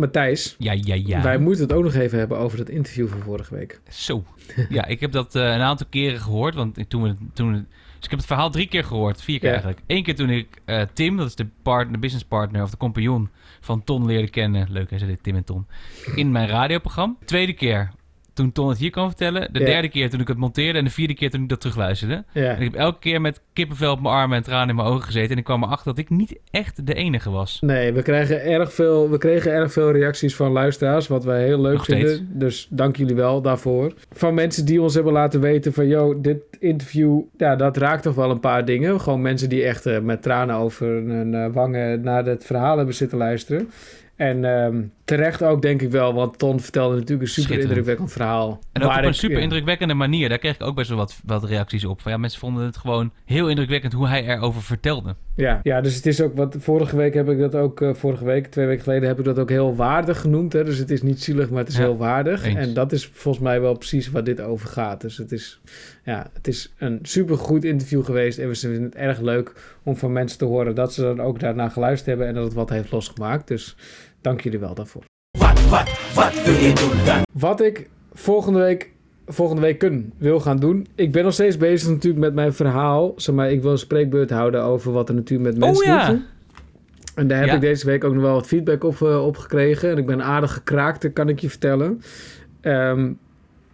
Matthijs, Ja, ja, ja. wij moeten het ook nog even hebben over dat interview van vorige week. Zo. Ja, ik heb dat eh, een aantal keren gehoord. Want toen we, toen we- dus ik heb het verhaal drie keer gehoord. Vier keer Ja. eigenlijk. Eén keer toen ik eh, Tim, dat is de, partner, de business partner of de compagnon van Ton leerde kennen. Leuk, hij zei dit, Tim en Ton. In mijn radioprogramma. Tweede keer toen Ton het hier kan vertellen. De Ja. derde keer toen ik het monteerde. En de vierde keer toen ik dat terugluisterde. Ja, En ik heb elke keer met kippenvel op mijn armen en tranen in mijn ogen gezeten. En ik kwam erachter dat ik niet echt de enige was. Nee, we, krijgen erg veel, we kregen erg veel reacties van luisteraars, wat wij heel leuk Nog vinden. steeds. Dus dank jullie wel daarvoor. Van mensen die ons hebben laten weten van, yo, dit interview, ja, dat raakt toch wel een paar dingen. Gewoon mensen die echt eh, met tranen over hun eh, wangen naar het verhaal hebben zitten luisteren. En ehm, terecht ook, denk ik wel, want Ton vertelde natuurlijk een super indrukwekkend verhaal. En ook op een ik, super ja. indrukwekkende manier. Daar kreeg ik ook best wel wat, wat reacties op. Van, ja, mensen vonden het gewoon heel indrukwekkend hoe hij erover vertelde. Ja, ja, dus het is ook wat. Vorige week heb ik dat ook. eh, vorige week, twee weken geleden, heb ik dat ook heel waardig genoemd. Hè? Dus het is niet zielig, maar het is Ja, heel waardig. eens. En dat is volgens mij wel precies waar dit over gaat. Dus het is, ja, het is een supergoed interview geweest. En we vinden het erg leuk om van mensen te horen dat ze dan ook daarna geluisterd hebben en dat het wat heeft losgemaakt. Dus dank jullie wel daarvoor. Wat, wat, wat wil je doen dan? Wat ik volgende week, volgende week kun, wil gaan doen. Ik ben nog steeds bezig natuurlijk met mijn verhaal. Zeg maar, ik wil een spreekbeurt houden over wat er natuurlijk met mensen ja. doet. En daar heb Ja. ik deze week ook nog wel wat feedback op, eh, op gekregen. En ik ben aardig gekraakt, dat kan ik je vertellen. Ehm,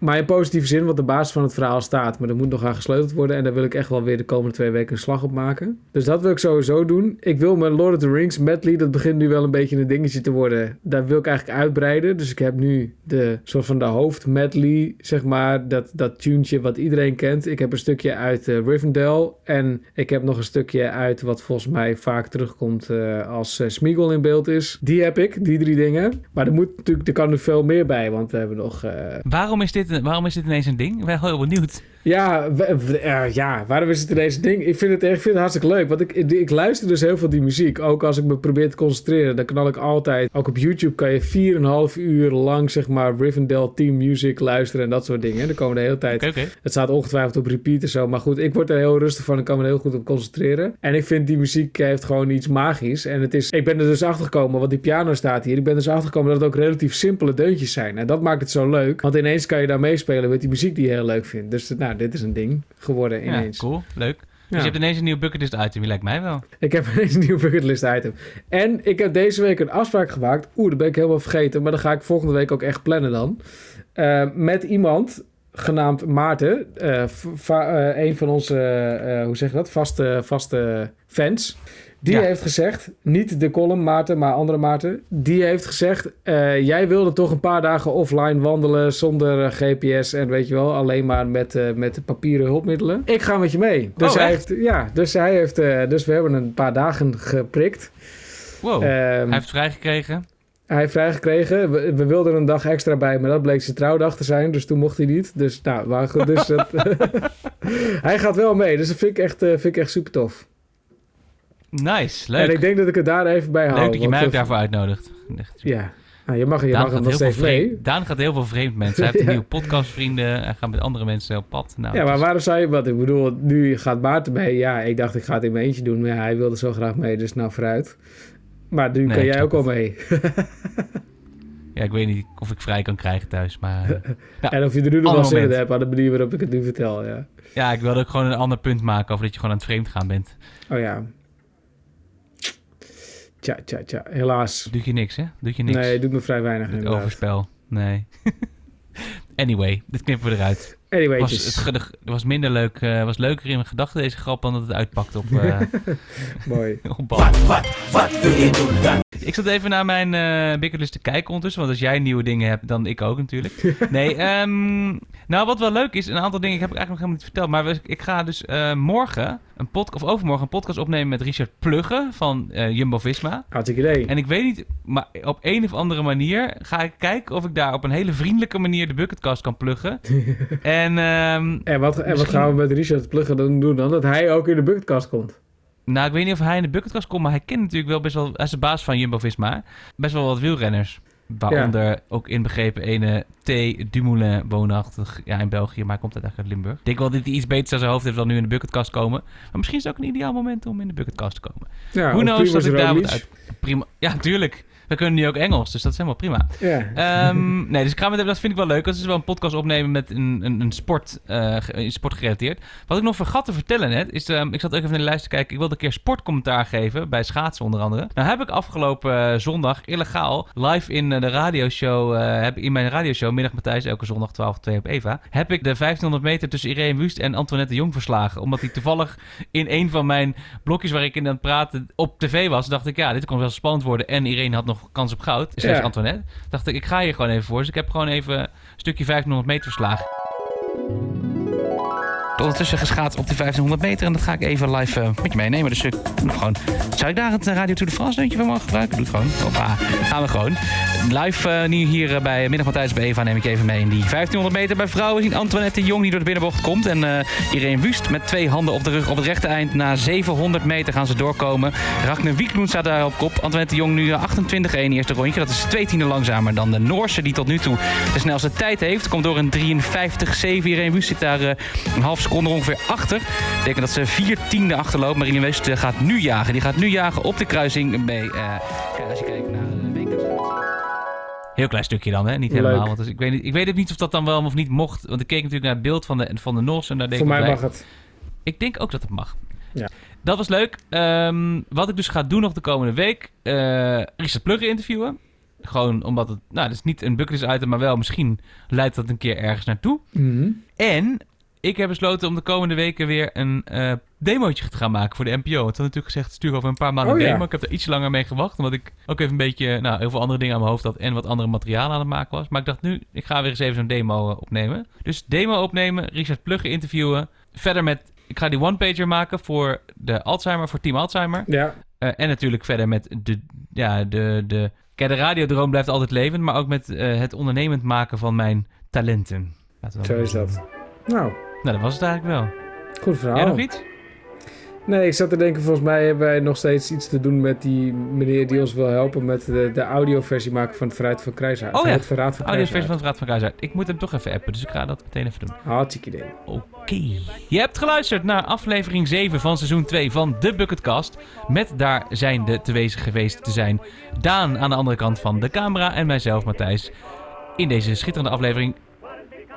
maar in positieve zin, want de basis van het verhaal staat. Maar er moet nog aan gesleuteld worden. En daar wil ik echt wel weer de komende twee weken een slag op maken. Dus dat wil ik sowieso doen. Ik wil mijn Lord of the Rings medley, dat begint nu wel een beetje een dingetje te worden. Daar wil ik eigenlijk uitbreiden. Dus ik heb nu de soort van de hoofd medley, zeg maar. Dat, dat wat iedereen kent. Ik heb een stukje uit eh, Rivendell. En ik heb nog een stukje uit wat volgens mij vaak terugkomt eh, als eh, Smeagol in beeld is. Die heb ik, die drie dingen. Maar er moet natuurlijk, er kan er veel meer bij. Want we hebben nog... Waarom is dit, waarom is dit ineens een ding? Ik ben heel benieuwd. Ja, we- we- eh, ja, waarom is het ineens een ding? Ik vind het ik vind het hartstikke leuk. Want ik, ik, luister dus heel veel die muziek. Ook als ik me probeer te concentreren. Dan knal ik altijd... Ook op YouTube kan je 4,5 uur lang, zeg maar, Rivendell Team Music luisteren en dat soort dingen. Dan komen de hele tijd... Het staat ongetwijfeld op repeat en zo. Maar goed, ik word er heel rustig van. Ik kan me er heel goed op concentreren. En ik vind die muziek heeft gewoon iets magisch. En het is... Ik ben er dus achter gekomen, want die piano staat hier. Ik ben er dus achter gekomen dat het ook relatief simpele deuntjes zijn. En dat maakt het zo leuk. Want ineens kan je daar meespelen met die muziek die je heel leuk vindt. Dus nou, dit is een ding geworden Ja, ineens. cool. Leuk. Ja. Dus je hebt ineens een nieuw bucketlist item. Die lijkt mij wel. Ik heb ineens een nieuw bucketlist item. En ik heb deze week een afspraak gemaakt. Oeh, dat ben ik helemaal vergeten. Maar dan ga ik volgende week ook echt plannen dan. Eh, met iemand genaamd Maarten. eh, een van onze, hoe zeg je dat, vaste, vaste fans. Die Ja. heeft gezegd, niet de column Maarten, maar andere Maarten. Die heeft gezegd, eh, jij wilde toch een paar dagen offline wandelen zonder eh, GPS en weet je wel, alleen maar met, eh, met papieren hulpmiddelen. Ik ga met je mee. Dus Oh, hij echt? heeft, ja, dus hij heeft, dus we hebben een paar dagen geprikt. Wow. Ehm, hij heeft vrijgekregen. hij heeft vrijgekregen. We, we wilden een dag extra bij, maar dat bleek zijn trouwdag te zijn. Dus toen mocht hij niet. Dus nou, maar goed. Dus dat, hij gaat wel mee. Dus dat vind ik echt, vind ik echt super tof. Nice. Leuk. En ik denk dat ik het daar even bij hou. Leuk dat je mij ook daarvoor uitnodigt. Ja. Nou, je mag, je Daan mag hem nog steeds vreemd, Daan gaat heel veel vreemd mensen. Hij heeft een nieuwe podcastvrienden. Hij gaat met andere mensen op pad. Nou, Ja, maar is- waarom zou je... Wat ik bedoel, nu gaat Maarten mee. Ja, ik dacht ik ga het in mijn eentje doen. Maar ja, hij wilde zo graag mee. Dus nou, vooruit. Maar nu Nee, kan jij ook wel mee. Ja, ik weet niet of ik vrij kan krijgen thuis. Maar eh, Ja, en of je er nu nog wel zin in hebt aan de manier waarop ik het nu vertel. Ja. ja, ik wilde ook gewoon een ander punt maken over dat je gewoon aan het vreemd gaan bent. Oh ja. Tja, tja, tja. Helaas. Doet je niks, hè? Doet je niks. Nee, doet me vrij weinig Het overspel. Nee. anyway, dit knippen we eruit. Anyway, Was, het, was minder leuk, eh, was leuker in mijn gedachten deze grap dan dat het uitpakt op, eh mooi. op. Wat, wat, wat wil je doen dan? Ik zat even naar mijn eh bucketlist te kijken ondertussen. Want als jij nieuwe dingen hebt, dan ik ook natuurlijk. Nee, ehm, nou wat wel leuk is, een aantal dingen heb ik eigenlijk nog helemaal niet verteld. Maar we- ik ga dus eh, morgen, een podcast, of overmorgen, een podcast opnemen met Richard Plugge van eh, Jumbo-Visma. Hartstikke idee. En ik weet niet, maar op een of andere manier ga ik kijken of ik daar op een hele vriendelijke manier de bucketcast kan pluggen. en ehm, En wat, en wat gaan we met Richard Pluggen dan doen dan? Dat hij ook in de bucketkast komt. nou, ik weet niet of hij in de bucketkast komt, maar hij kent natuurlijk wel best wel, hij is de baas van Jumbo-Visma, best wel wat wielrenners. Waaronder ook inbegrepen ene T. Dumoulin woonachtig ja, in België, maar hij komt eigenlijk uit Limburg. Ik denk wel dat hij iets beters aan zijn hoofd heeft dan nu in de bucketkast komen. Maar misschien is het ook een ideaal moment om in de bucketkast te komen. Ja, Hoe Primoz dat ik daar wat uit... Prima. Ja, tuurlijk. We kunnen nu ook Engels, dus dat is helemaal prima. Ja. Ehm, nee, dus ik ga met hem, dat vind ik wel leuk. Dat is wel een podcast opnemen met een, een, een sport, eh, ge- een sport gerelateerd. Wat ik nog vergat te vertellen net, is, ehm, ik zat ook even naar de lijst te kijken. Ik wilde een keer sportcommentaar geven, bij schaatsen onder andere. Nou heb ik afgelopen eh, zondag illegaal live in eh, de radioshow, eh, heb in mijn radioshow, Middag Matthijs, elke zondag 12 2 op Eva, heb ik de 1500 meter tussen Irene Wust en Antoinette Jong verslagen. Omdat die toevallig in een van mijn blokjes waar ik in aan het praten op tv was, dacht ik, ja, dit kon wel spannend worden. En Irene had nog kans op goud, dus Ja. is Antoinette. Dacht ik, ik ga hier gewoon even voor. Dus ik heb gewoon even een stukje 1500 meter verslagen. ondertussen geschaat op de 1500 meter. En dat ga ik even live eh, met je meenemen. Dus ik doe gewoon. Zou ik daar het eh, Radio Tour de France deuntje van mogen gebruiken? Doe het gewoon. Hoppa, gaan we gewoon. Live eh, nu hier eh, bij Middag Matthijs bij Eva neem ik even mee in die 1500 meter bij vrouwen. Zien Antoinette Jong die door de binnenbocht komt. En eh Irene Wust met twee handen op de rug op het rechte eind. Na 700 meter gaan ze doorkomen. Ragnar Wiklund staat daar op kop. Antoinette Jong nu eh, 28-1 eerste rondje. Dat is twee tienden langzamer dan de Noorse die tot nu toe de snelste tijd heeft. Komt door een 53-7. Irene Wust zit daar een half seconde ongeveer achter. Dat betekent dat ze vier tienden achterloopt. Maar Irene Wust gaat nu jagen. Die gaat nu jagen op de kruising bij... eh, als je kijkt naar Heel klein stukje dan, hè? Niet Leuk. helemaal. Want dus ik, weet niet, ik weet ook niet of dat dan wel of niet mocht. Want ik keek natuurlijk naar het beeld van de, van de Noors. En daar denk Voor ik mij mag het. ik denk ook dat het mag. Ja. Dat was leuk. Ehm, wat ik dus ga doen nog de komende week. eh Richard Plugge interviewen. Gewoon omdat het... Nou, dat is niet een bucketlist item, maar wel misschien leidt dat een keer ergens naartoe. Mhm. En ik heb besloten om de komende weken weer een eh demootje te gaan maken voor de NPO. Het had natuurlijk gezegd, stuur over een paar maanden Oh, ja. demo. Ik heb er iets langer mee gewacht, omdat ik ook even een beetje, nou, heel veel andere dingen aan mijn hoofd had en wat andere materialen aan het maken was. Maar ik dacht nu, ik ga weer eens even zo'n demo eh, opnemen. Dus demo opnemen, Richard Plugge interviewen. Verder met, ik ga die one-pager maken voor de Alzheimer, voor Team Alzheimer. Ja, Eh, en natuurlijk verder met de, ja, de, de... Kijk, de radiodroom blijft altijd levend, maar ook met het ondernemend maken van mijn talenten. Zo is dat. Nou, Nou, dat was het eigenlijk wel. goed verhaal. Jij nog iets? Nee, ik zat te denken, volgens mij hebben wij nog steeds iets te doen met die meneer die ons wil helpen met de, de audioversie maken van het Verraad van Kruishaar. Oh ja. Het Verraad van Audioversie van het Raad van Kruishaar. Ik moet hem toch even appen, dus ik ga dat meteen even doen. Hartstikke idee. Oké. Je hebt geluisterd naar aflevering 7 van seizoen 2 van de Bucketkast. Met daar zijn de te wezen geweest te zijn. Daan aan de andere kant van de camera en mijzelf, Matthijs. In deze schitterende aflevering.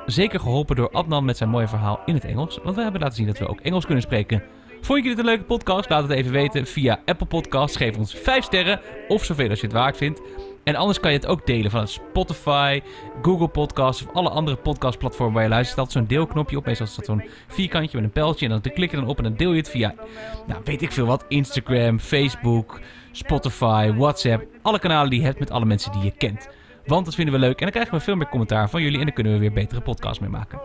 Zeker geholpen door Adnan met zijn mooie verhaal in het Engels. Want we hebben laten zien dat we ook Engels kunnen spreken. Vond je dit een leuke podcast? Laat het even weten via Apple Podcasts. Geef ons 5 sterren of zoveel als je het waard vindt. En anders kan je het ook delen van Spotify, Google Podcasts of alle andere podcastplatformen waar je luistert. Er staat zo'n deelknopje op. Meestal staat zo'n vierkantje met een pijltje. En dan klik je dan op en dan deel je het via, nou weet ik veel wat, Instagram, Facebook, Spotify, WhatsApp. Alle kanalen die je hebt met alle mensen die je kent. Want dat vinden we leuk en dan krijgen we veel meer commentaar van jullie en dan kunnen we weer betere podcasts mee maken.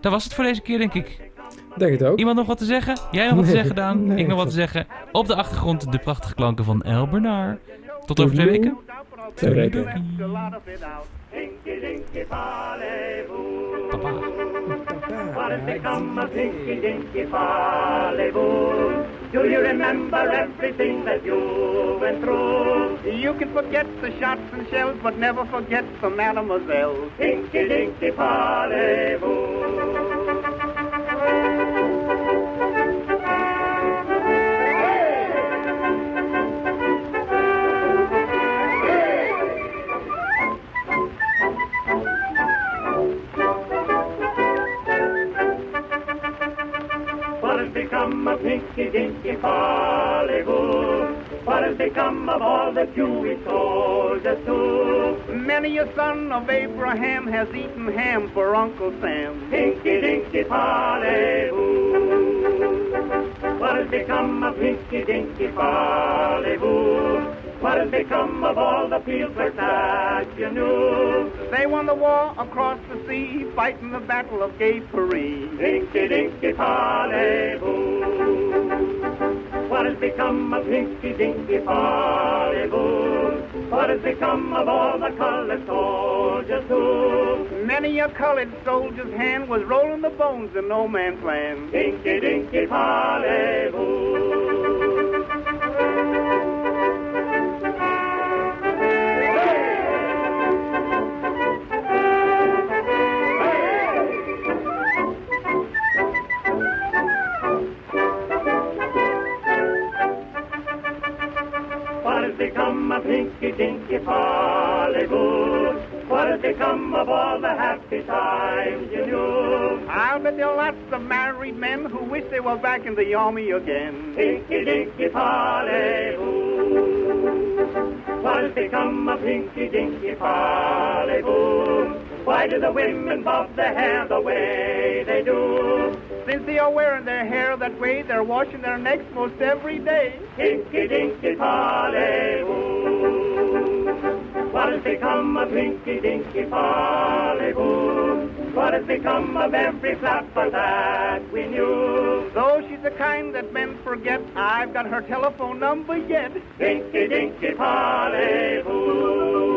Dat was het voor deze keer, denk ik. Denk het ook. Iemand nog wat te zeggen? Jij nog wat te zeggen, Daan? nee, ik nog wat te zeggen. Op de achtergrond de prachtige klanken van El Bernard. Tot over twee weken. Twee weken. Papa. Has become of Dinky Dinky Parlez-vous? Do you remember everything that you went through? You can forget the shots and shells, but never forget the mademoiselle. Dinky Dinky Parlez-vous. Dinky Dinky Parlez-vous? What has become of all the Jewish soldiers too? Many a son of Abraham has eaten ham for Uncle Sam. Dinky Dinky Parlez-vous. What has become of Dinky Dinky Parlez-vous? What has become of all the fields where that you knew? They won the war across the sea, fighting the battle of Gay Paris. Dinky Dinky Parlez-vous. What has become of Dinky Dinky Parlez-vous? What has become of all the colored soldiers too? Many a colored soldier's hand was rolling the bones in no man's land. Dinky Dinky Parlez-vous. Who wish they were back in the army again. Dinky Dinky Parlez-vous. What has become of Dinky Dinky Parlez-vous? Why do the women bob their hair the way they do? Since they are wearing their hair that way, they're washing their necks most every day. Dinky Dinky Parlez-vous. What has become of Dinky Dinky Parlez-vous? What has become of every flapper that we knew? Though she's the kind that men forget, I've got her telephone number yet. Dinky, dinky, parlez-vous.